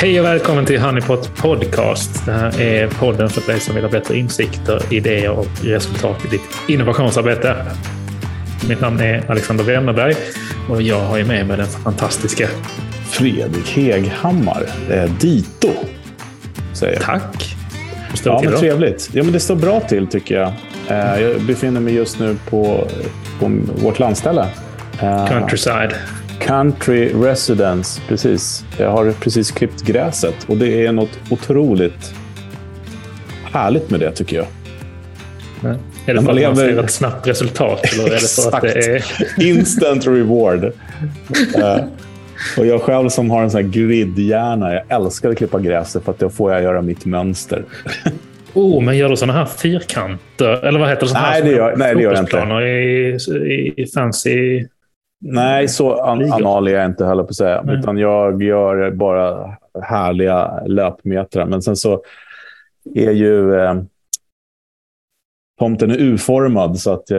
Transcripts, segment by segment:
Hej och välkommen till Honeypot Podcast. Det här är podden för dig som vill ha bättre insikter, idéer och resultat i ditt innovationsarbete. Mitt namn är Alexander Wennerberg och jag har med mig den fantastiska Fredrik Heghammar, eh, Dito. Säger jag. Tack. Hur står Ja, till men då? trevligt. Ja, men det står bra till tycker jag. Eh, Jag befinner mig just nu på, på vårt landställe. Eh, Countryside. Country Residence, precis. Jag har precis klippt gräset och det är något otroligt härligt med det tycker jag. Är det man för att man lever- ser ett snabbt resultat? Eller är det för att det är... Instant reward. Eh, och jag själv som har en sån här gridhjärna, jag älskar att klippa gräset för att då får jag göra mitt mönster. Oh, men gör du sådana här fyrkanter? Eller vad heter det? Såna Nej, här det gör- nej, det gör jag inte. I, i fancy... Nej, så an anal är jag inte heller på att säga. Nej. Utan jag gör bara härliga löpmetrar. Men sen så är ju eh, tomten är U-formad så att eh,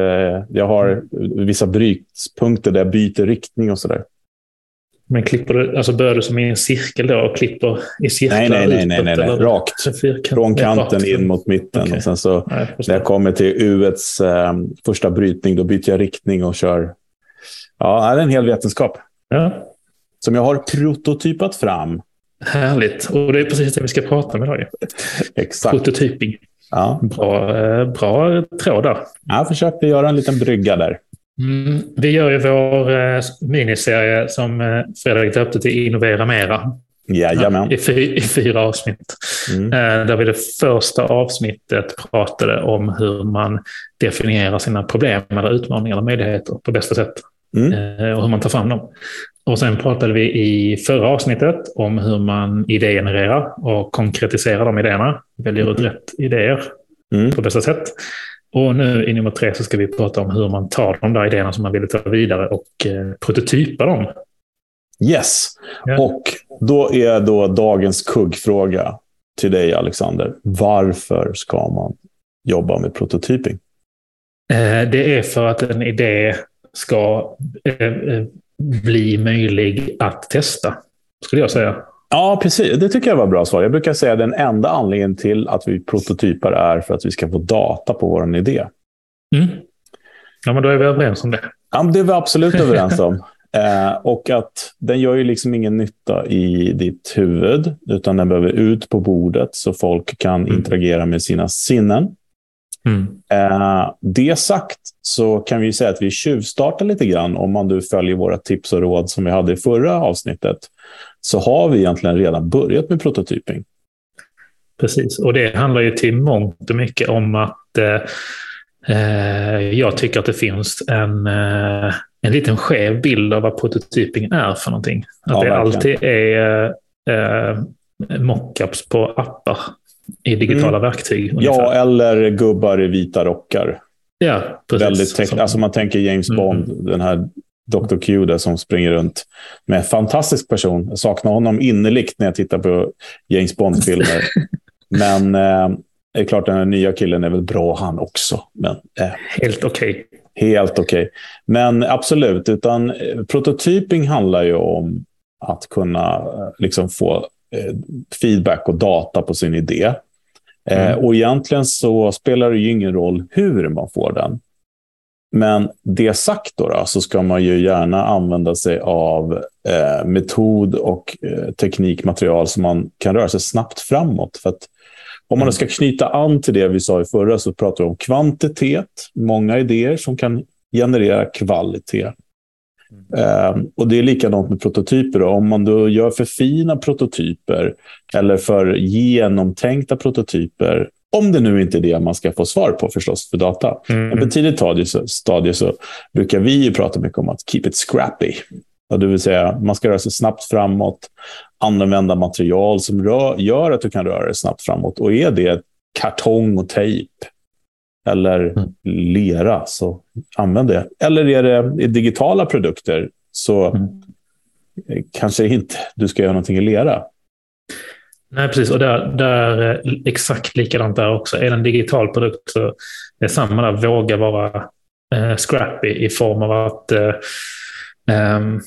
jag har vissa brytpunkter där jag byter riktning och sådär. Men klipper du, alltså börjar du som i en cirkel då och klipper i cirklar Nej, nej, nej, nej, nej, nej. Rakt. Fyrkant- Från kanten in mot mitten. Okej. Och sen så Nej, jag när jag kommer till U-ets eh, första brytning, då byter jag riktning och kör. Ja, det är en hel vetenskap Ja, som jag har prototypat fram. härligt. Och det är precis det vi ska prata om idag. Exakt. Prototyping. Ja. Bra, eh, bra tråd där. Jag försökte göra en liten brygga där. Mm, vi gör ju vår eh, miniserie som eh, Fredrik döpte till Innovera Mera. Jajamän. I, fy, I fyra avsnitt. Mm. Eh, Där vi det första avsnittet pratade om hur man definierar sina problem eller utmaningar eller möjligheter på bästa sätt. Mm. eh, Och hur man tar fram dem. Och sen pratade vi i förra avsnittet om hur man idégenererar och konkretiserar de idéerna. Väljer ut rätt idéer Mm. på bästa sätt. Och nu i nummer tre så ska vi prata om hur man tar de där idéerna som man vill ta vidare och eh, prototypa dem. Yes. Ja. Och då är då dagens kuggfråga till dig, Alexander. Varför ska man jobba med prototyping? Eh, Det är för att en idé ska eh, eh, bli möjlig att testa, skulle jag säga. Ja, precis. Det tycker jag var bra svar. Jag brukar säga att den enda anledningen till att vi prototypar är för att vi ska få data på vår idé. Mm. Ja, men då är vi överens om det. Ja, det är vi absolut överens om. Eh, och att den gör ju liksom ingen nytta i ditt huvud, utan den behöver ut på bordet så folk kan Mm. interagera med sina sinnen. Mm. Eh, det sagt så kan vi säga att vi tjuvstartar lite grann om man nu följer våra tips och råd som vi hade i förra avsnittet. Så har vi egentligen redan börjat med prototyping. Precis, och det handlar ju till mångt och mycket om att eh, eh, jag tycker att det finns en, eh, en liten skev bild av vad prototyping är för någonting. Att Ja, det verkligen. alltid är eh, mockups på appar i digitala verktyg. ungefär. Ja, eller gubbar i vita rockar. ja precis. Väldigt teck- alltså man tänker James Mm. Bond, den här Dr. Q där som springer runt med en fantastisk person. Jag saknar honom innerligt när jag tittar på James Bond-filmer. Men eh, det är klart, den här nya killen är väl bra han också. Men eh, Helt okej. Helt okej. Men absolut, utan eh, prototyping handlar ju om att kunna eh, liksom få feedback och data på sin idé. Eh, Mm. och egentligen så spelar det ju ingen roll hur man får den. Men det sagt då, då så ska man ju gärna använda sig av eh, metod och eh, teknikmaterial som man kan röra sig snabbt framåt. För att om man Mm. ska knyta an till det vi sa i förra så pratar vi om kvantitet, många idéer som kan generera kvalitet. Eh, och det är likadant med prototyper. Då. Om man då gör för fina prototyper eller för genomtänkta prototyper, om det nu inte är det man ska få svar på förstås för data. Men på Mm. tidigt stadie så, brukar vi ju prata mycket om att keep it scrappy. Det vill säga, man ska röra sig snabbt framåt, använda material som rör, gör att du kan röra dig snabbt framåt. Och är det kartong och tejp eller Mm. lera, så använd det. Eller är det i digitala produkter, så Mm. kanske inte du ska göra någonting i lera. Nej, precis. Och där, där exakt likadant där också. Är det en digital produkt så är det samma där. Våga vara eh, scrappy i form av att eh, ehm,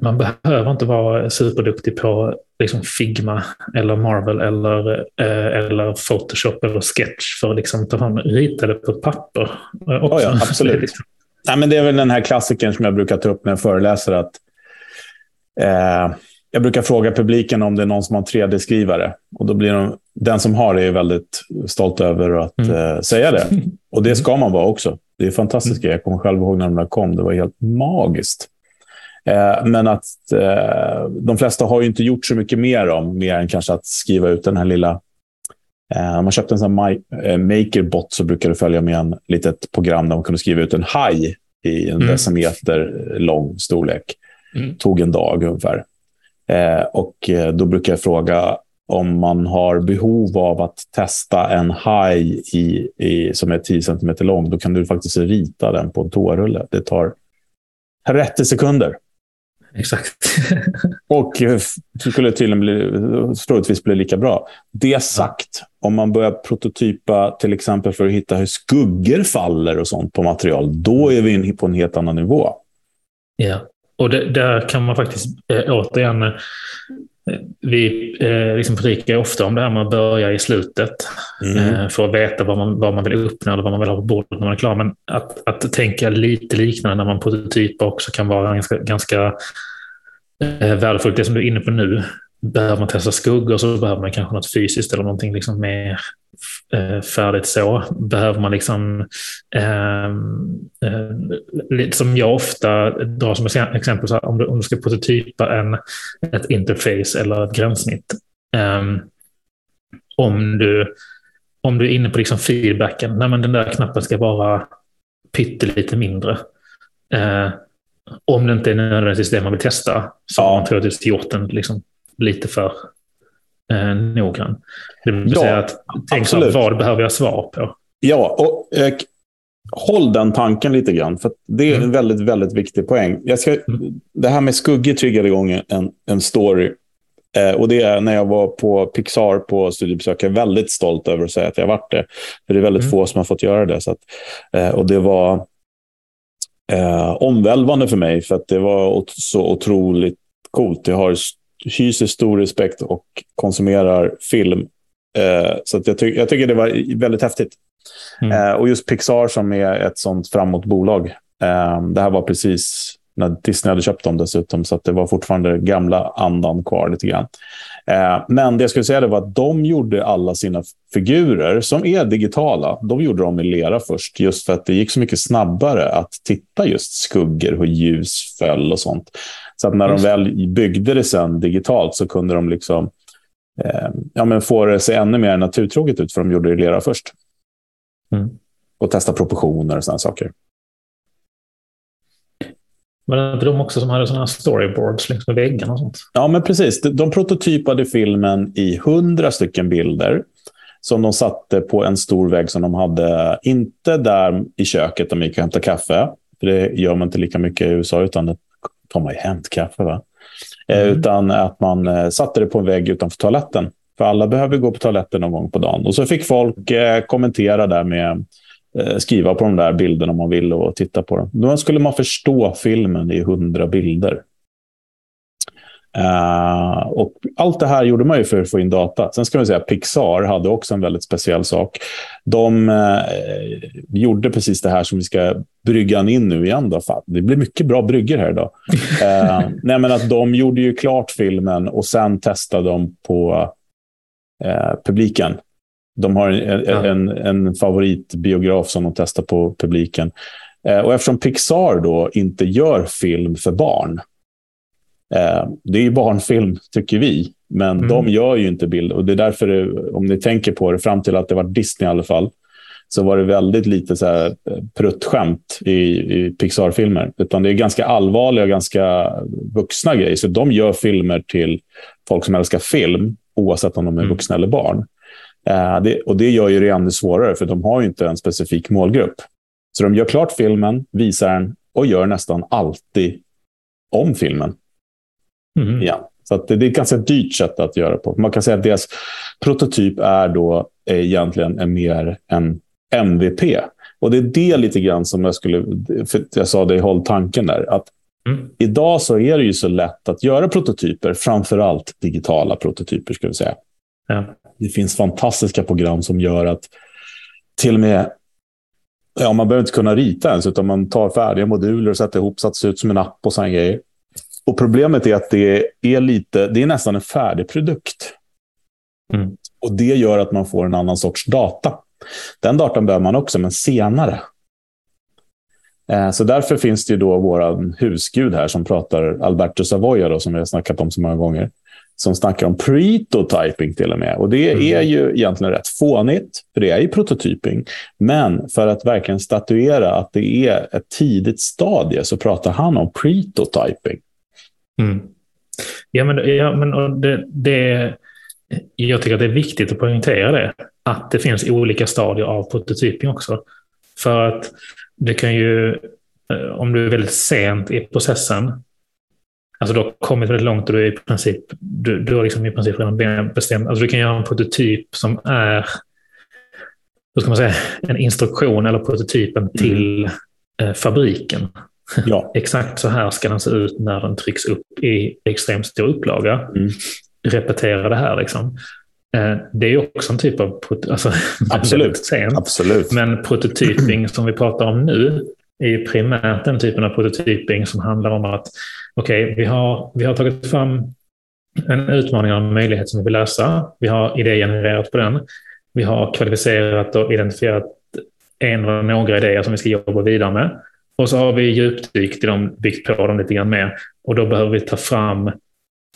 man behöver inte vara superduktig på liksom Figma eller Marvel eller, eh, eller Photoshop eller Sketch för att liksom ta fram rita det på papper. Också. Oh ja, absolut. liksom... Nej, men det är väl den här klassikern som jag brukar ta upp när jag föreläser. Att, eh, jag brukar fråga publiken om det är någon som har en 3D-skrivare. Och då blir de, den som har det är väldigt stolt över att mm. eh, säga det. Och det ska man vara också. Det är fantastiskt. Mm. Jag kommer själv ihåg när de där kom. Det var helt magiskt. Eh, men att eh, de flesta har ju inte gjort så mycket mer om, mer än kanske att skriva ut den här lilla Eh, om man köpte en sån eh, Makerbot så brukar det följa med en litet program där man kunde skriva ut en haj i en mm. decimeter lång storlek. Mm. tog en dag ungefär. Eh, och då brukar jag fråga om man har behov av att testa en haj i, i, som är 10 cm lång. Då kan du faktiskt rita den på en toarulle. Det tar 30 sekunder. Exakt. och det skulle tydligen bli, troligtvis bli lika bra. Det sagt, om man börjar prototypa till exempel för att hitta hur skuggor faller och sånt på material, då är vi på en helt annan nivå. Ja, och det, där kan man faktiskt äh, återigen vi eh, liksom predikar ofta om det här med att börja i slutet mm. eh, för att veta vad man, vad man vill uppnå eller vad man vill ha på bordet när man är klar. Men att, att tänka lite liknande när man prototypar också kan vara ganska, ganska eh, värdefullt. Det som du är inne på nu, behöver man testa skuggor så behöver man kanske något fysiskt eller någonting liksom mer eh, färdigt så. Behöver man liksom, eh, eh, som jag ofta drar som exempel, så här, om, du, om du ska prototypa en, ett interface eller ett gränssnitt. Eh, om, du, om du är inne på liksom feedbacken, nej men den där knappen ska vara pyttelite mindre. Eh, om det inte är nödvändigtvis det man vill testa, så har man troligtvis gjort den liksom lite för eh, noggrann. Det vill ja, säga att tänk vad behöver jag svar på? Ja, och eh, håll den tanken lite grann. För det är en mm. väldigt, väldigt viktig poäng. Jag ska, mm. Det här med skuggor triggade igång en, en story. Eh, och det är när jag var på Pixar på studiebesök. Jag är väldigt stolt över att säga att jag varit det. För det är väldigt mm. få som har fått göra det. Så att, eh, och det var eh, omvälvande för mig. För att det var så otroligt coolt. Jag har hyser stor respekt och konsumerar film. Eh, så jag, ty jag, tycker det var väldigt häftigt. Mm. Eh, och just Pixar som är ett sånt framåt bolag. Eh, det här var precis när Disney hade köpt dem dessutom, så det var fortfarande gamla andan kvar lite grann. Eh, men det jag skulle säga det var att de gjorde alla sina figurer, som är digitala, de gjorde dem i lera först, just för att det gick så mycket snabbare att titta just skuggor, hur ljus föll och sånt. Så att när de väl byggde det sen digitalt så kunde de liksom eh, ja, men få det se ännu mer naturtroget ut, för de gjorde det i lera först. Mm. Och testa proportioner och sådana saker. Men det inte de också som hade sådana storyboards längs med väggarna och sånt? Ja, men precis. De prototypade filmen i hundra stycken bilder som de satte på en stor vägg som de hade, inte där i köket där man gick och hämtade kaffe, för det gör man inte lika mycket i USA, utan tar man ju hämtkaffe. Va? Eh, mm. Utan att man eh, satte det på en vägg utanför toaletten. För alla behöver gå på toaletten någon gång på dagen. Och så fick folk eh, kommentera där med skriva på de där bilderna om man ville och titta på dem. Då skulle man förstå filmen i hundra bilder. Uh, och allt det här gjorde man ju för att få in data. Sen ska man säga att Pixar hade också en väldigt speciell sak. De uh, gjorde precis det här som vi ska brygga in nu igen. Då. Fan, det blir mycket bra brygger här idag. Uh, nej, men att de gjorde ju klart filmen och sen testade de på publiken. De har en, ja. en, en favoritbiograf som de testar på publiken. och eftersom Pixar då inte gör film för barn Eh, det är ju barnfilm, tycker vi. Men mm. de gör ju inte bild. Och det är därför, det, om ni tänker på det, fram till att det var Disney i alla fall, så var det väldigt lite så här eh, pruttskämt i, i Pixar-filmer. Utan det är ganska allvarliga och ganska vuxna grejer. Så de gör filmer till folk som älskar film, oavsett om de är mm. vuxna eller barn. Eh, det, och det gör ju det ännu svårare, för de har ju inte en specifik målgrupp. Så de gör klart filmen, visar den och gör nästan alltid om filmen. Mm. Ja. Så det, är ett ganska dyrt sätt att göra på. Man kan säga att deras prototyp är då egentligen är mer en MVP. Och det är det lite grann som jag skulle... För jag sa det, håll tanken där. Att Mm. Idag så är det ju så lätt att göra prototyper, framför allt digitala prototyper. Ska vi säga. Ja. Det finns fantastiska program som gör att till och med Ja, man behöver inte kunna rita ens, utan man tar färdiga moduler och sätter ihop så att det ser ut som en app och sådana grejer. Och problemet är att det är, lite, det är nästan en färdig produkt. Mm. Och det gör att man får en annan sorts data. Den datan behöver man också, men senare. Eh, så därför finns det ju då vår husgud här som pratar, Alberto Savoia, då, som vi har snackat om så många gånger som snackar om prototyping till och med. Och det mm. är ju egentligen rätt fånigt, för det är ju prototyping. Men för att verkligen statuera att det är ett tidigt stadie så pratar han om prototyping. Mm. Ja, men, ja, men det, det, jag tycker att det är viktigt att poängtera det. Att det finns olika stadier av prototyping också. För att det kan ju, eh, om du är väldigt sent i processen, Alltså du har kommit väldigt långt och du är i princip, du, du har liksom i princip redan bestämt, alltså du kan göra en prototyp som är, hur ska man säga, en instruktion eller prototypen mm. till eh, fabriken. Ja. Exakt så här ska den se ut när den trycks upp i extremt stor upplaga. Mm. Repetera det här liksom. Eh, det är också en typ av, alltså, Absolut. Sent. Absolut. Men prototyping som vi pratar om nu är primärt den typen av prototyping som handlar om att okej, okay, vi, har, vi har tagit fram en utmaning och en möjlighet som vi vill lösa. Vi har idégenererat på den. Vi har kvalificerat och identifierat en eller några idéer som vi ska jobba vidare med. Och så har vi djupdykt i dem, byggt på dem lite grann mer. Och då behöver vi ta fram,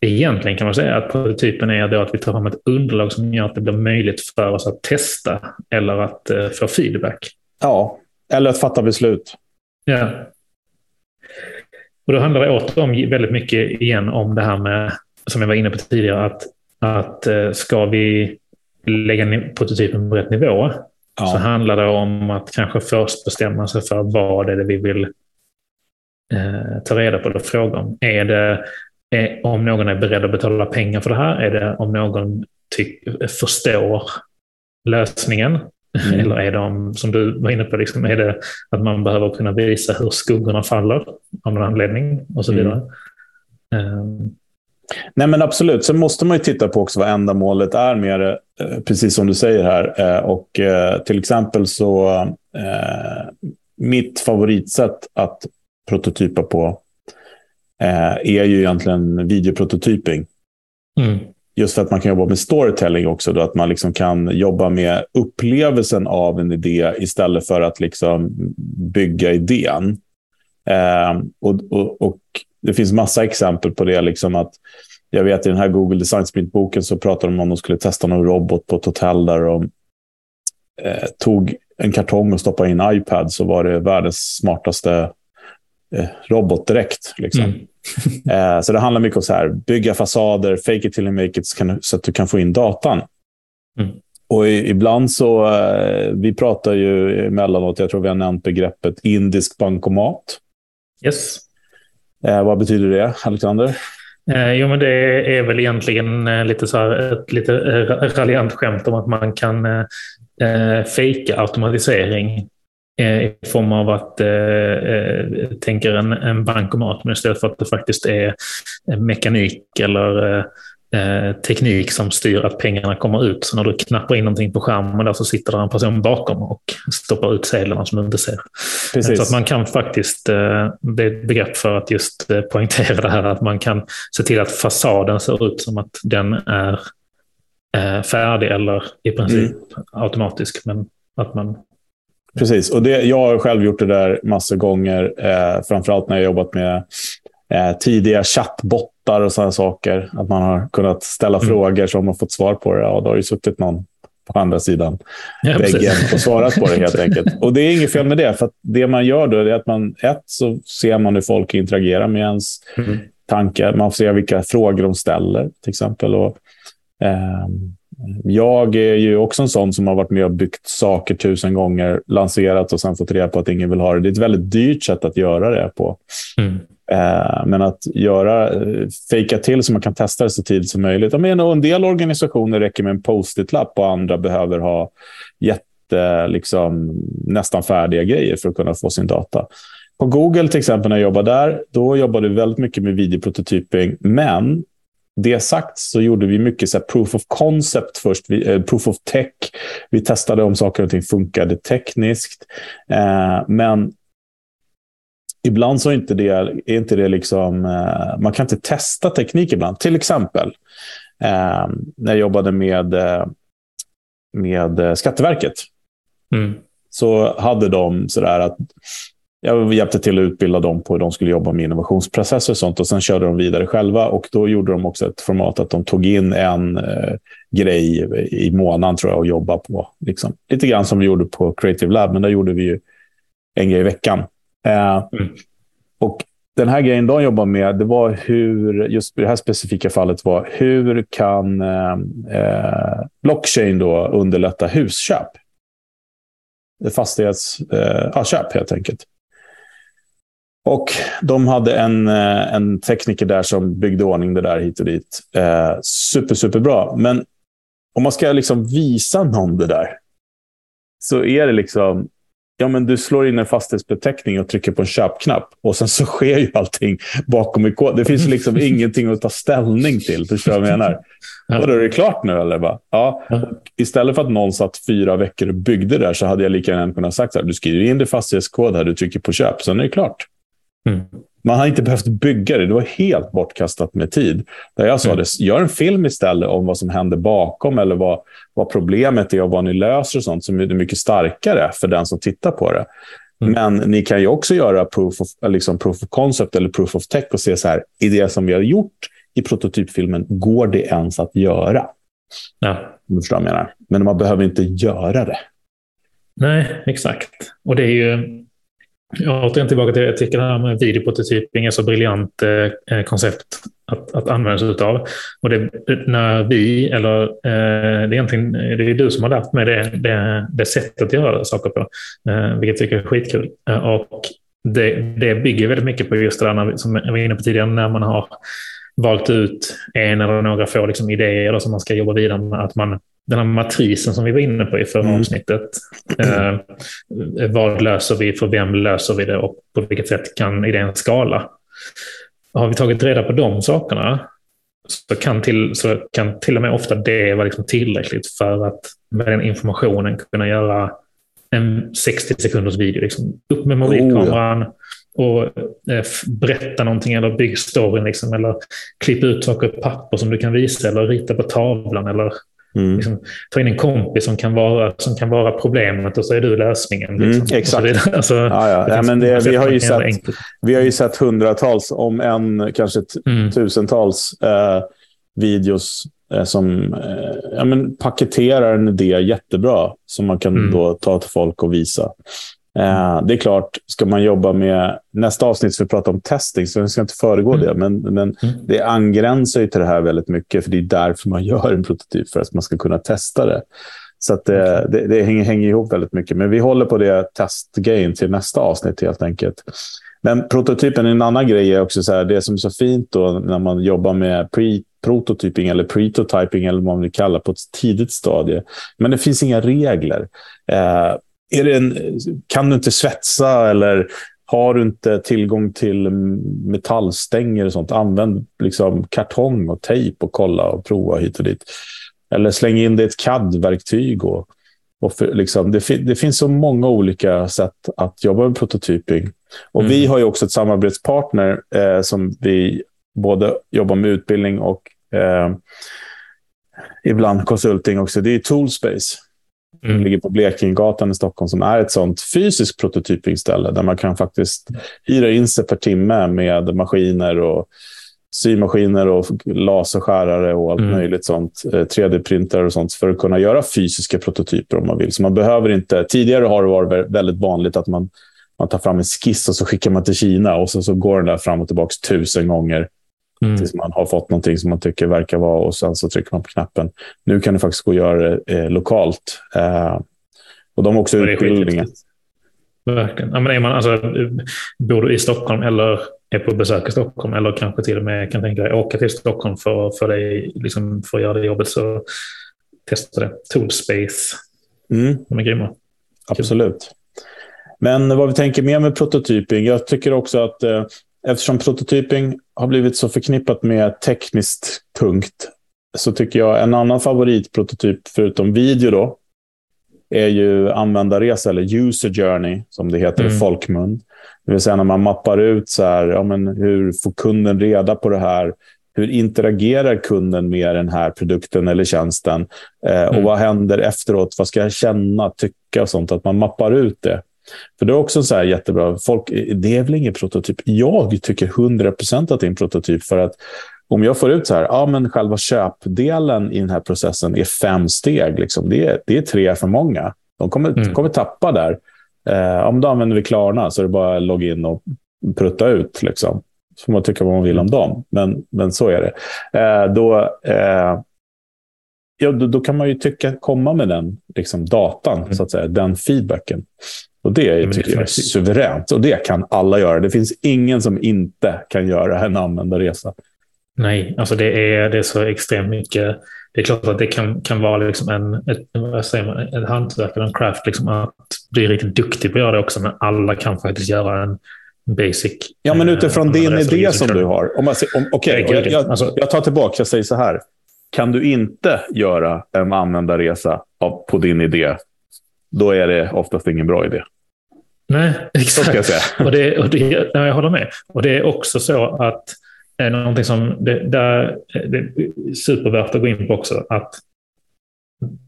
egentligen kan man säga att prototypen är då att vi tar fram ett underlag som gör att det blir möjligt för oss att testa eller att uh, få feedback. Ja, eller att fatta beslut. Ja. Och då handlar det åter väldigt mycket igen om det här med, som jag var inne på tidigare, att, att eh, ska vi lägga prototypen på rätt nivå ja. så handlar det om att kanske först bestämma sig för vad är det vi vill eh, ta reda på och fråga om. Är det är, om någon är beredd att betala pengar för det här? Är det om någon förstår lösningen? Mm. Eller är de, som du var inne på, liksom, är det att man behöver kunna visa hur skuggorna faller av någon anledning och så mm. vidare. Mm. Um. Nej, men absolut. Sen måste man ju titta på också vad ändamålet är med det, eh, precis som du säger här. Eh, och eh, till exempel så, mitt favoritsätt att prototypa på är ju egentligen videoprototyping. Mm. Just för att man kan jobba med storytelling också. Då, att man liksom kan jobba med upplevelsen av en idé istället för att liksom bygga idén. Eh, och, och, och, Det finns massa exempel på det. Liksom att, jag vet i den här Google Design Sprint-boken så pratade de om att de skulle testa någon robot på ett hotell där de eh, tog en kartong och stoppade in iPad så var det världens smartaste eh, robot direkt. Liksom. Mm. eh, så det handlar mycket om så här, bygga fasader, fake it till you make it, så att du kan få in datan. Mm. Och i, ibland så, eh, vi pratar ju emellanåt, jag tror vi har nämnt begreppet indisk bankomat. Yes. Eh, vad betyder det, Alexander? Eh, jo, men det är väl egentligen eh, lite så här, ett lite raljant skämt om att man kan eh, eh fejka automatisering Eh, i form av att eh, eh, tänker en, en bankomat, men istället för att det faktiskt är mekanik eller eh, teknik som styr att pengarna kommer ut. Så när du knappar in någonting på skärmen där så sitter det en person bakom och stoppar ut sedlarna som du inte ser. Precis. Så att man kan faktiskt, eh, det är ett begrepp för att just eh, poängtera det här, att man kan se till att fasaden ser ut som att den är färdig eller i princip mm. automatisk. Men att man Precis, och det, jag har själv gjort det där massor gånger. Eh, framförallt när jag jobbat med eh, tidiga chattbottar och sådana saker. Att man har kunnat ställa mm. frågor som man fått svar på det. Ja, då har ju suttit någon på andra sidan ja, väggen och svarat på det helt enkelt. Och det är inget fel med det. För det man gör då är att man, ett, så ser man hur folk interagerar med ens mm. tankar. Man får se vilka frågor de ställer till exempel. Och, eh, jag är ju också en sån som har varit med och byggt saker tusen gånger, lanserat och sen fått reda på att ingen vill ha det. Det är ett väldigt dyrt sätt att göra det på. Mm. Eh, men att göra, eh, fejka till så man kan testa det så tidigt som möjligt. Jag menar, en del organisationer räcker med en post-it-lapp och andra behöver ha jätte, liksom, nästan färdiga grejer för att kunna få sin data. På Google till exempel, när jag jobbade där, då jobbade vi väldigt mycket med videoprototyping. Men det sagt så gjorde vi mycket så proof of concept först, vi, eh, proof of tech. Vi testade om saker och ting funkade tekniskt. Eh, men ibland så är inte det, är inte det liksom, eh, man kan inte testa teknik ibland. Till exempel eh, när jag jobbade med, eh, med Skatteverket. Mm. Så hade de sådär att jag hjälpte till att utbilda dem på hur de skulle jobba med innovationsprocesser och sånt. Och sen körde de vidare själva. Och då gjorde de också ett format att de tog in en eh, grej i månaden tror jag och jobbade på. Liksom. Lite grann som vi gjorde på Creative Lab, men där gjorde vi ju en grej i veckan. Eh, mm. Och den här grejen de jobbar med, det var hur, just i det här specifika fallet var hur kan eh, eh blockchain då underlätta husköp? Fastighetsköp eh, helt enkelt. Och de hade en, eh, en tekniker där som byggde ordning det där hit och dit. Eh, super, superbra. Men om man ska liksom visa någon det där så är det liksom Ja, men du slår in en fastighetsbeteckning och trycker på en köpknapp. Och sen så sker ju allting bakom i kod. Det finns liksom ingenting att ta ställning till. Förstår du vad jag menar? Ja. Vadå, är det klart nu eller? Va? Ja. Istället för att någon satt fyra veckor och byggde där så hade jag lika gärna kunnat sagt så här. Du skriver in din fastighetskod här, du trycker på köp, sen är det klart. Mm. Man har inte behövt bygga det. Det var helt bortkastat med tid. Där jag sa mm. det, gör en film istället om vad som händer bakom eller vad, vad problemet är och vad ni löser och sånt som är mycket starkare för den som tittar på det. Mm. Men ni kan ju också göra proof of, liksom proof of concept eller proof of tech och se så här, i det som vi har gjort i prototypfilmen, går det ens att göra? Ja. Du förstår vad jag menar. Men man behöver inte göra det. Nej, exakt. Och det är ju återigen tillbaka till, artikeln det här med videoprototyping är så briljant eh, eh, koncept att, att använda sig av. Och det, när vi, eller eh, det är egentligen det är du som har lärt mig det, det, det sättet att göra saker på, eh, vilket jag tycker är skitkul. Eh, och det, det bygger väldigt mycket på just det där när, som jag var inne på tidigare, när man har valt ut en eller några få liksom, idéer som man ska jobba vidare med, att man den här matrisen som vi var inne på i förra mm. avsnittet. Eh, vad löser vi, för vem löser vi det och på vilket sätt kan idén skala? Har vi tagit reda på de sakerna så kan till, så kan till och med ofta det vara liksom tillräckligt för att med den informationen kunna göra en 60 sekunders video. Liksom. Upp med mobilkameran oh, ja. och eh, berätta någonting eller bygg storyn. Liksom, eller klippa ut saker på papper som du kan visa eller rita på tavlan. Eller Mm. Liksom, ta in en kompis som kan, vara, som kan vara problemet och så är du lösningen. Mm, liksom. Mm, exakt. Alltså, ja, ja. ja men det, vi, har ju sett, vi har ju sett hundratals, om än kanske mm. tusentals eh, videos eh, som eh, ja, men paketerar en idé jättebra som man kan mm. då ta till folk och visa. Eh, det är klart, ska man jobba med... Nästa avsnitt ska vi prata om testing, så jag ska inte föregå mm. det. Men, men mm. det angränsar ju till det här väldigt mycket, för det är därför man gör en prototyp, för att man ska kunna testa det. Så att det, det, det hänger, hänger, ihop väldigt mycket. Men vi håller på det testgame till nästa avsnitt helt enkelt. Men prototypen, en annan grej är också så här, det som är så fint då när man jobbar med pre prototyping eller pretotyping eller vad man vill kalla på ett tidigt stadie. Men det finns inga regler. Eh, är det en, kan du inte svetsa eller har du inte tillgång till metallstänger och sånt, använd liksom kartong och tejp och kolla och prova hit och dit. Eller släng in det i ett CAD-verktyg. Och, och för, liksom, det, det, finns så många olika sätt att jobba med prototyping. Och mm. Vi har ju också ett samarbetspartner eh, som vi både jobbar med utbildning och eh, ibland konsulting också. Det är Toolspace. Mm. ligger på Blekingegatan i Stockholm som är ett sånt fysiskt prototypingställe där man kan faktiskt hyra in sig per timme med maskiner och symaskiner och laserskärare och allt mm. möjligt sånt. 3D-printer eh, och sånt för att kunna göra fysiska prototyper om man vill. Så man behöver inte... Tidigare har det varit väldigt vanligt att man, man tar fram en skiss och så skickar man till Kina och så, så går den där fram och tillbaka tusen gånger. Mm. Tills man har fått någonting som man tycker verkar vara och sen så trycker man på knappen. Nu kan du faktiskt gå och göra det eh, lokalt. Eh, och de har också utbildningar. Verkligen. Ja, men är man, alltså, bor du i Stockholm eller är på besök i Stockholm eller kanske till och med kan tänka dig åka till Stockholm för, för, dig, liksom, för att göra det jobbet så testa det. Toolspace. Mm. De är grymma. Absolut. Men vad vi tänker mer med prototyping. Jag tycker också att eh, eftersom prototyping har blivit så förknippat med tekniskt tungt så tycker jag en annan favoritprototyp förutom video då är ju användarresa eller user journey som det heter mm. i folkmun. Det vill säga när man mappar ut så här, ja, men hur får kunden reda på det här? Hur interagerar kunden med den här produkten eller tjänsten? Eh, mm. Och vad händer efteråt? Vad ska jag känna, tycka och sånt? Att man mappar ut det. För det är också så här jättebra. Folk, det är väl ingen prototyp. Jag tycker 100% att det är en prototyp. För att om jag får ut så här, ja, men själva köpdelen i den här processen är fem steg. Liksom. Det, är, det är tre för många. De kommer, mm. kommer tappa där. Eh, om då använder vi Klarna så är det bara att logga in och prutta ut. Liksom. Så får man tycka vad man vill om dem. Men, men så är det. Eh, då, eh, ja, då, då, kan man ju tycka, komma med den liksom, datan, mm. så att säga, den feedbacken. Och det är, tycker jag är suveränt. Och det kan alla göra. Det finns ingen som inte kan göra en användarresa. Nej, alltså det är, det är så extremt mycket. Det är klart att det kan, kan vara liksom en, ett, vad säger man, ett hantverk eller en craft liksom att bli riktigt duktig på att göra det också. Men alla kan faktiskt göra en basic. Ja, men utifrån eh, din idé som du har. Om man, om, okay, jag, jag, alltså, jag tar tillbaka, jag säger så här. Kan du inte göra en användarresa av, på din idé, då är det oftast ingen bra idé. Nej, exakt. jag, säga. Och det, och det, jag håller med. Och det är också så att är någonting som det, där, det är supervärt att gå in på också. Att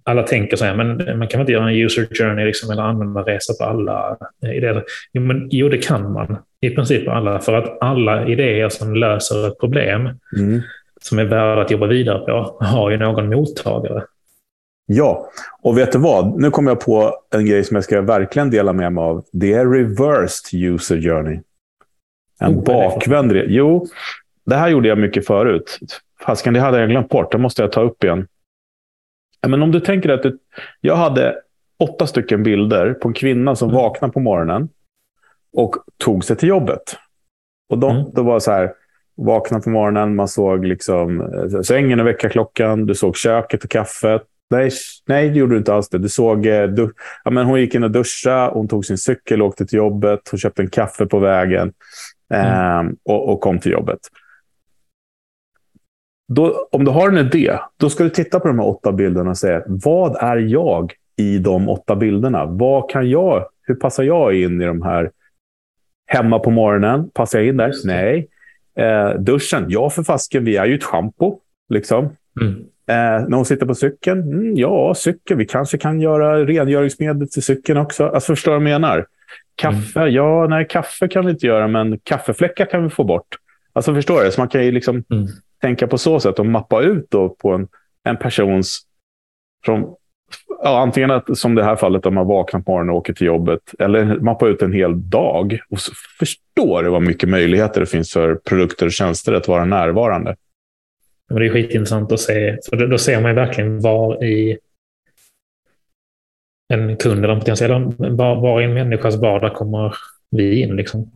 alla tänker så här, men man kan inte göra en user journey liksom, eller använda resa på alla idéer. Jo, men, jo, det kan man i princip alla. För att alla idéer som löser ett problem mm. som är värda att jobba vidare på har ju någon mottagare. Ja, och vet du vad? Nu kommer jag på en grej som jag ska verkligen dela med mig av. Det är reversed user journey. En oh, bakvänd... Jo, det här gjorde jag mycket förut. Fasken, det hade jag glömt bort. Det måste jag ta upp igen. Men om du tänker att du, jag hade åtta stycken bilder på en kvinna som mm. vaknade på morgonen och tog sig till jobbet. Och då, mm. då var det så här, vakna på morgonen, man såg liksom eh, sängen och väckarklockan, du såg köket och kaffet. Nej, nej, det gjorde du inte alls. Det. Du såg, eh, du, ja, men hon gick in och duschade, hon tog sin cykel och åkte till jobbet. Hon köpte en kaffe på vägen mm. eh, och, och, kom till jobbet. Då, om du har en idé, då ska du titta på de här åtta bilderna och säga vad är jag i de åtta bilderna? Vad kan jag, hur passar jag in i de här? Hemma på morgonen, passar jag in där? Nej. Eh, duschen, ja för fasken, vi är ju ett schampo. Liksom. Mm. Eh, när hon sitter på cykeln, mm, ja, cykel, vi kanske kan göra rengöringsmedel till cykeln också. Alltså, förstår du vad jag menar? Kaffe, mm. ja, nej, kaffe kan vi inte göra, men kaffefläckar kan vi få bort. Alltså förstår du? Så man kan ju liksom mm tänka på så sätt och mappa ut då på en, en persons... Från, ja, antingen att, som det här fallet, om man vaknar på morgonen och åker till jobbet. Eller mappa ut en hel dag. Och så förstår du vad mycket möjligheter det finns för produkter och tjänster att vara närvarande. Det är skitintressant att se. För då ser man verkligen var i en kund eller potentiell, var, var i en människas vardag kommer vi in. Liksom.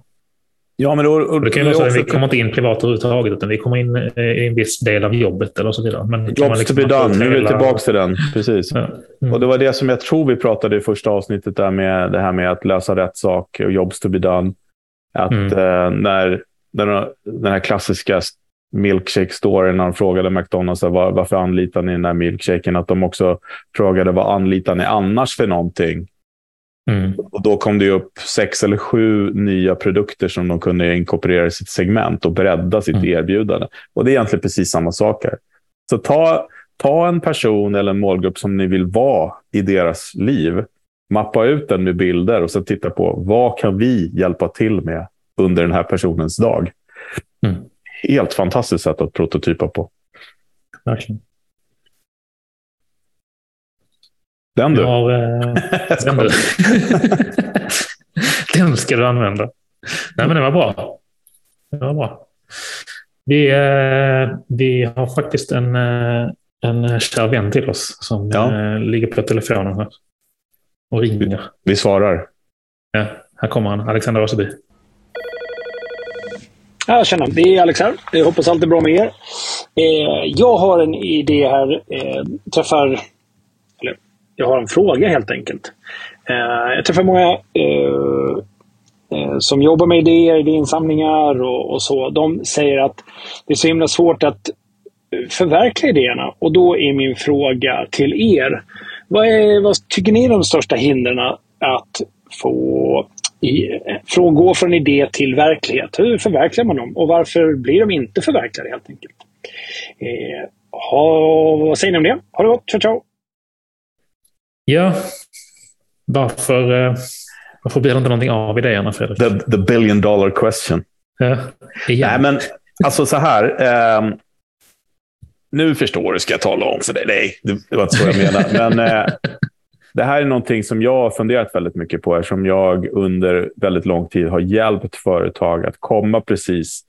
Ja, men då, och, det kan ju vara så att vi kommer inte in privat överhuvudtaget, utan vi kommer in eh, i en viss del av jobbet eller så vidare. Men Jobs liksom to be done, nu är vi tillbaka till den. Precis. Ja. Mm. Och det var det som jag tror vi pratade i första avsnittet, där med det här med att lösa rätt sak och jobs to be done. Att mm. eh, när, när den här klassiska milkshake-storyn, när de frågade McDonalds var, varför anlitar ni den här milkshaken, att de också frågade vad anlitar ni annars för någonting? Mm. Och då kom det upp sex eller sju nya produkter som de kunde inkorporera i sitt segment och bredda sitt mm. erbjudande. Och det är egentligen precis samma sak här. Så ta, ta en person eller en målgrupp som ni vill vara i deras liv. Mappa ut den med bilder och sen titta på vad kan vi hjälpa till med under den här personens dag. Mm. Helt fantastiskt sätt att prototypa på. Verkligen. Den du. Har, eh, den, du. den ska du använda. Nej, men det var bra. Det var bra. Vi, eh, vi har faktiskt en, eh, en kär vän till oss som ja. eh, ligger på telefonen här och ringer. Vi, vi svarar. Ja, här kommer han. Alexander Roseby. Ja, tjena. Det är Alexander. Jag hoppas allt är bra med er. Eh, jag har en idé här. Eh, träffar jag har en fråga helt enkelt. Eh, jag träffar många eh, eh, som jobbar med idéer, idéinsamlingar och, och så, de säger att det är så himla svårt att förverkliga idéerna. Och då är min fråga till er. Vad, är, vad tycker ni är de största hindren att få i, från gå från idé till verklighet? Hur förverkligar man dem? Och varför blir de inte förverkligade helt enkelt? Eh, ha, vad säger ni om det? Ha det gott. Ciao, ciao! Ja, varför, eh, varför blir det inte någonting av idéerna, Fredrik? The, the billion dollar question. Ja, Nej, men alltså så här. Eh, nu förstår du, ska jag tala om för dig. Nej, det var inte så jag menade. Men eh, det här är någonting som jag har funderat väldigt mycket på eftersom jag under väldigt lång tid har hjälpt företag att komma precis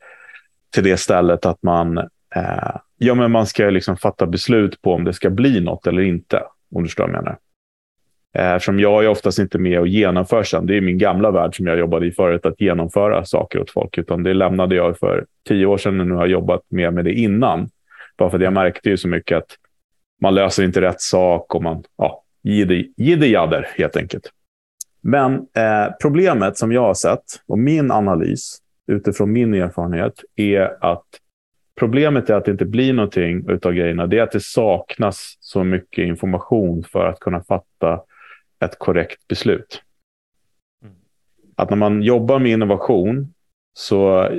till det stället att man, eh, ja, men man ska liksom fatta beslut på om det ska bli något eller inte. Om du förstår vad jag menar. Eh, eftersom jag är oftast inte med och genomför sen. Det är min gamla värld som jag jobbade i förut, att genomföra saker åt folk. Utan det lämnade jag för tio år sedan och nu har jag jobbat mer med det innan. Bara för att jag märkte ju så mycket att man löser inte rätt sak och man, ja, jidder helt enkelt. Men eh, problemet som jag har sett och min analys utifrån min erfarenhet är att problemet är att det inte blir någonting av grejerna. Det är att det saknas så mycket information för att kunna fatta ett korrekt beslut. Mm. Att när man jobbar med innovation så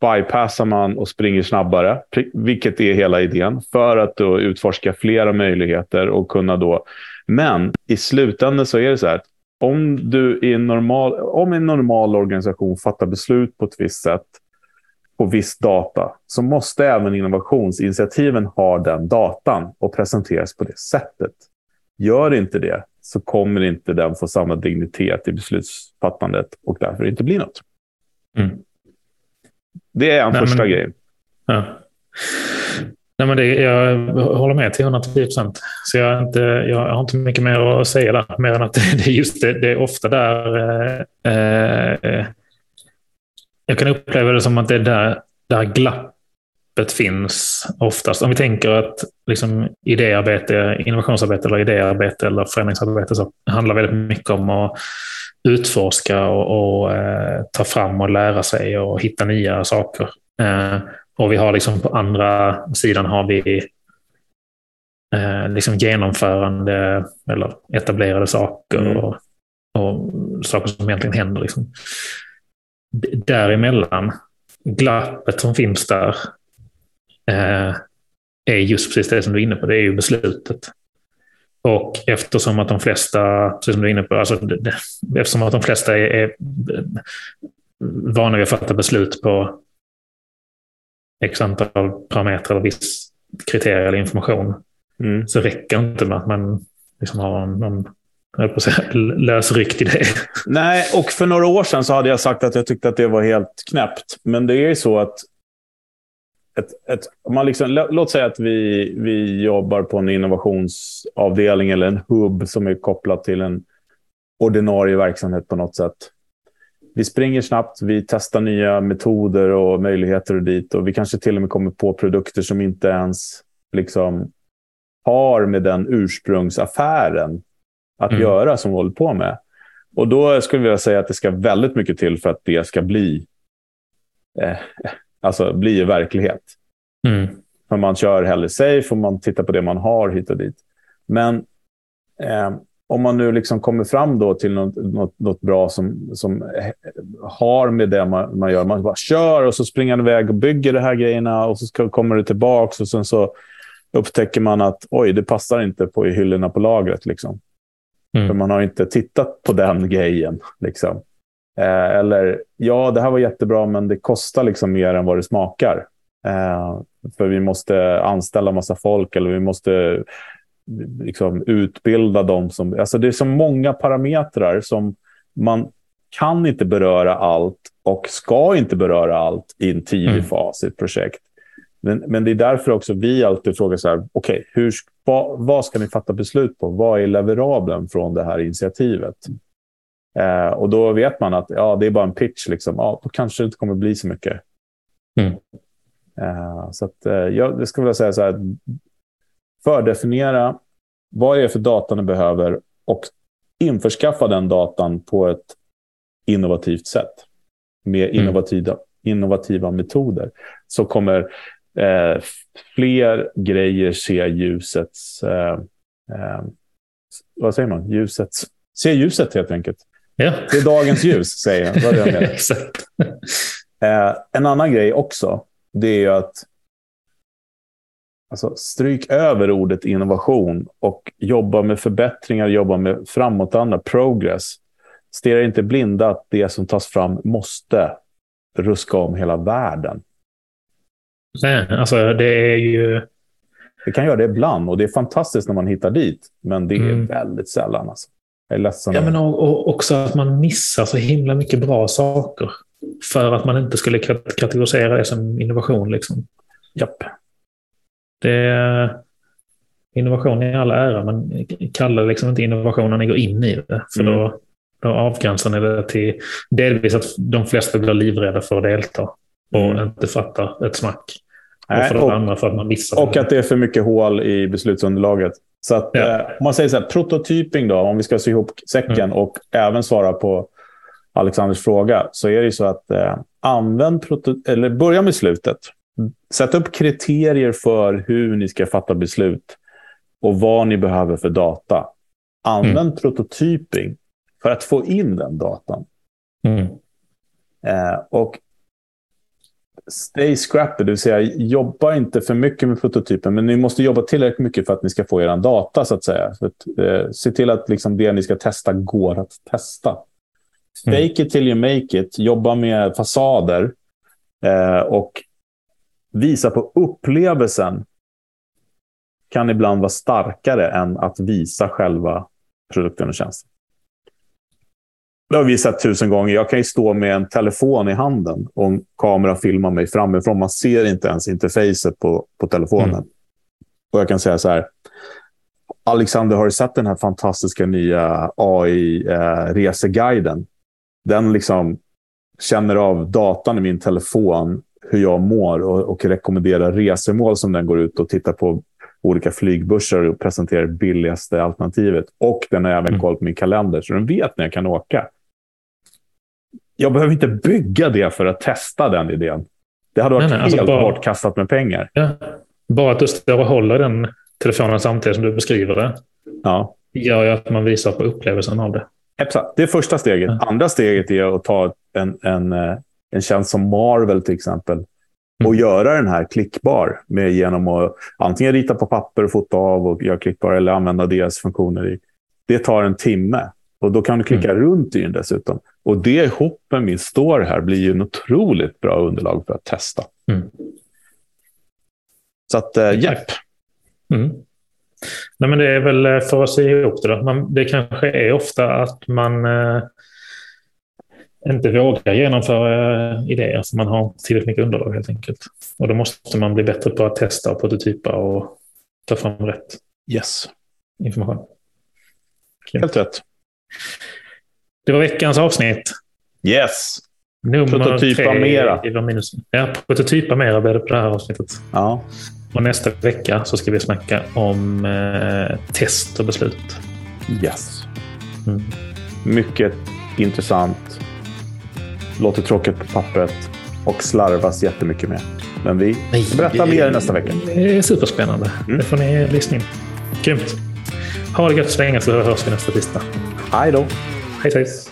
bypassar man och springer snabbare, vilket är hela idén, för att då utforska flera möjligheter och kunna då... Men i slutändan så är det så här, om du i en normal, om en normal organisation fattar beslut på ett visst sätt på viss data, så måste även innovationsinitiativen ha den datan och presenteras på det sättet. Gör inte det, så kommer inte den få samma dignitet i beslutsfattandet och därför inte bli något. Mm. Det är en Nej, första men, grej. Ja. Nej, men det, jag håller med till 110 procent. Så jag, inte, jag har inte mycket mer att säga där. Mer än att det är just det, det är ofta där... Eh, eh, jag kan uppleva det som att det är där, där glappet finns oftast. Om vi tänker att liksom, idéarbete, innovationsarbete eller idéarbete eller förändringsarbete så handlar väldigt mycket om att utforska och, och eh, ta fram och lära sig och hitta nya saker. Eh, och vi har liksom på andra sidan har vi eh, liksom genomförande eller etablerade saker mm. och, och, saker som egentligen händer. Liksom. Däremellan, glappet som finns där eh, är just precis det som du är inne på, det är ju beslutet. Och eftersom att de flesta, precis som du är inne på, alltså, eftersom att de flesta är, är vana vid att fatta beslut på x antal parametrar eller viss kriterier eller information mm. så räcker inte med att man liksom har någon lösryckt idé. Nej, och för några år sedan så hade jag sagt att jag tyckte att det var helt knäppt. Men det är ju så att ett, ett, man liksom, låt säga att vi, vi jobbar på en innovationsavdelning eller en hubb som är kopplad till en ordinarie verksamhet på något sätt. Vi springer snabbt, vi testar nya metoder och möjligheter och dit. Och vi kanske till och med kommer på produkter som inte ens liksom har med den ursprungsaffären att mm. göra som vi håller på med. Och då skulle jag säga att det ska väldigt mycket till för att det ska bli eh, alltså blir verklighet. Mm. För man kör hellre safe och man tittar på det man har hit och dit. Men eh, om man nu liksom kommer fram då till något, något, något, bra som, som har med det man, man gör. Man bara kör och så springer man iväg och bygger de här grejerna och så ska, kommer det tillbaka och sen så upptäcker man att oj, det passar inte på i hyllorna på lagret. Liksom. Mm. För man har inte tittat på den grejen. Liksom. Eh, eller ja, det här var jättebra, men det kostar liksom mer än vad det smakar. Eh, för vi måste anställa massa folk eller vi måste liksom utbilda dem. Som, alltså det är så många parametrar som man kan inte beröra allt och ska inte beröra allt i en tidig mm. fas i ett projekt. Men, men det är därför också vi alltid frågar så här, okej, okay, vad, vad ska ni fatta beslut på? Vad är leverablen från det här initiativet? Eh, och då vet man att ja, det är bara en pitch. Liksom. Ja, då kanske det inte kommer bli så mycket. Mm. Eh, så att, eh, jag skulle vilja säga så här. Fördefiniera vad det är för data ni behöver och införskaffa den datan på ett innovativt sätt. med innovativa, mm. innovativa metoder så kommer eh, fler grejer se ljusets... Eh, eh, vad säger man? Ljusets... Se ljuset helt enkelt. Ja. Det är dagens ljus, säger jag. Vad jag Exakt. Eh, en annan grej också, det är ju att alltså, stryk över ordet innovation och jobba med förbättringar, jobba med framåtanda, progress. Stirra inte blinda att det som tas fram måste ruska om hela världen. Nej, alltså det är ju... Det kan göra det ibland och det är fantastiskt när man hittar dit. Men det är mm. väldigt sällan. Alltså. Jag är ledsen. Ja, men och, och också att man missar så himla mycket bra saker. För att man inte skulle kategorisera det som innovation. Liksom. Japp. Det är innovation i all ära, men kalla det liksom inte innovation när ni går in i det. För mm. då, då avgränsar ni det till delvis att de flesta blir livrädda för att delta och mm. inte fattar ett smack. Nej, och för det andra för att man missar. Och att det är för mycket hål i beslutsunderlaget. Så att, ja. eh, om man säger så här, prototyping då, om vi ska sy ihop säcken mm. och även svara på Alexanders fråga, så är det ju så att eh, använd eller börja med slutet. Sätt upp kriterier för hur ni ska fatta beslut och vad ni behöver för data. Använd mm. prototyping för att få in den datan. Mm. Eh, och stay scrappy, det vill säga jobba inte för mycket med prototypen, men ni måste jobba tillräckligt mycket för att ni ska få er data, så att säga. Så att, eh, se till att liksom, det ni ska testa går att testa. Mm. Fake it till you make it, jobba med fasader eh, och visa på upplevelsen kan ibland vara starkare än att visa själva produkten och tjänsten. Det har vi sett tusen gånger. Jag kan ju stå med en telefon i handen och en kamera filmar mig framifrån. Man ser inte ens interfacet på, på telefonen. Mm. Och jag kan säga så här. Alexander, har du sett den här fantastiska nya AI-reseguiden? Eh, den liksom känner av datan i min telefon, hur jag mår och, och rekommenderar resemål som den går ut och tittar på olika flygbörser och presenterar billigaste alternativet. Och den har även mm. koll på min kalender, så den vet när jag kan åka jag behöver inte bygga det för att testa den idén. Det hade varit nej, nej, alltså helt bara, bortkastat med pengar. Ja, bara att du står och håller den telefonen samtidigt som du beskriver det ja. gör ju att man visar på upplevelsen av det. Exakt. Det är första steget. Ja. Andra steget är att ta en, en, eh, en tjänst som Marvel till exempel och mm. göra den här klickbar med, genom att antingen rita på papper och fota av och göra klickbar eller använda deras funktioner. I. Det tar en timme och då kan du klicka mm. runt i den dessutom. Och det ihop med min store här blir ju en otroligt bra underlag för att testa. Mm. Så att, äh, japp. Mm. Nej, men det är väl eh, för att se ihop det. Då. Man, det kanske är ofta att man eh, inte vågar genomföra eh, idéer för man har tillräckligt mycket underlag helt enkelt. Och då måste man bli bättre på att testa och prototypa och ta fram rätt yes. information. Helt rätt. Det var veckans avsnitt. Yes. Nummer prototypa tre mera. Ja, prototypa mera blir det på det här avsnittet. Ja. Och nästa vecka så ska vi snacka om eh, test och beslut. Yes. Mm. Mycket intressant. Låter tråkigt på pappret och slarvas jättemycket med. Men vi berättar mer nästa vecka. Det är superspännande. Mm. Det får ni lyssna in. Grymt. Ha det gött så länge så hörs vi nästa tisdag. Hej då. Hej hej.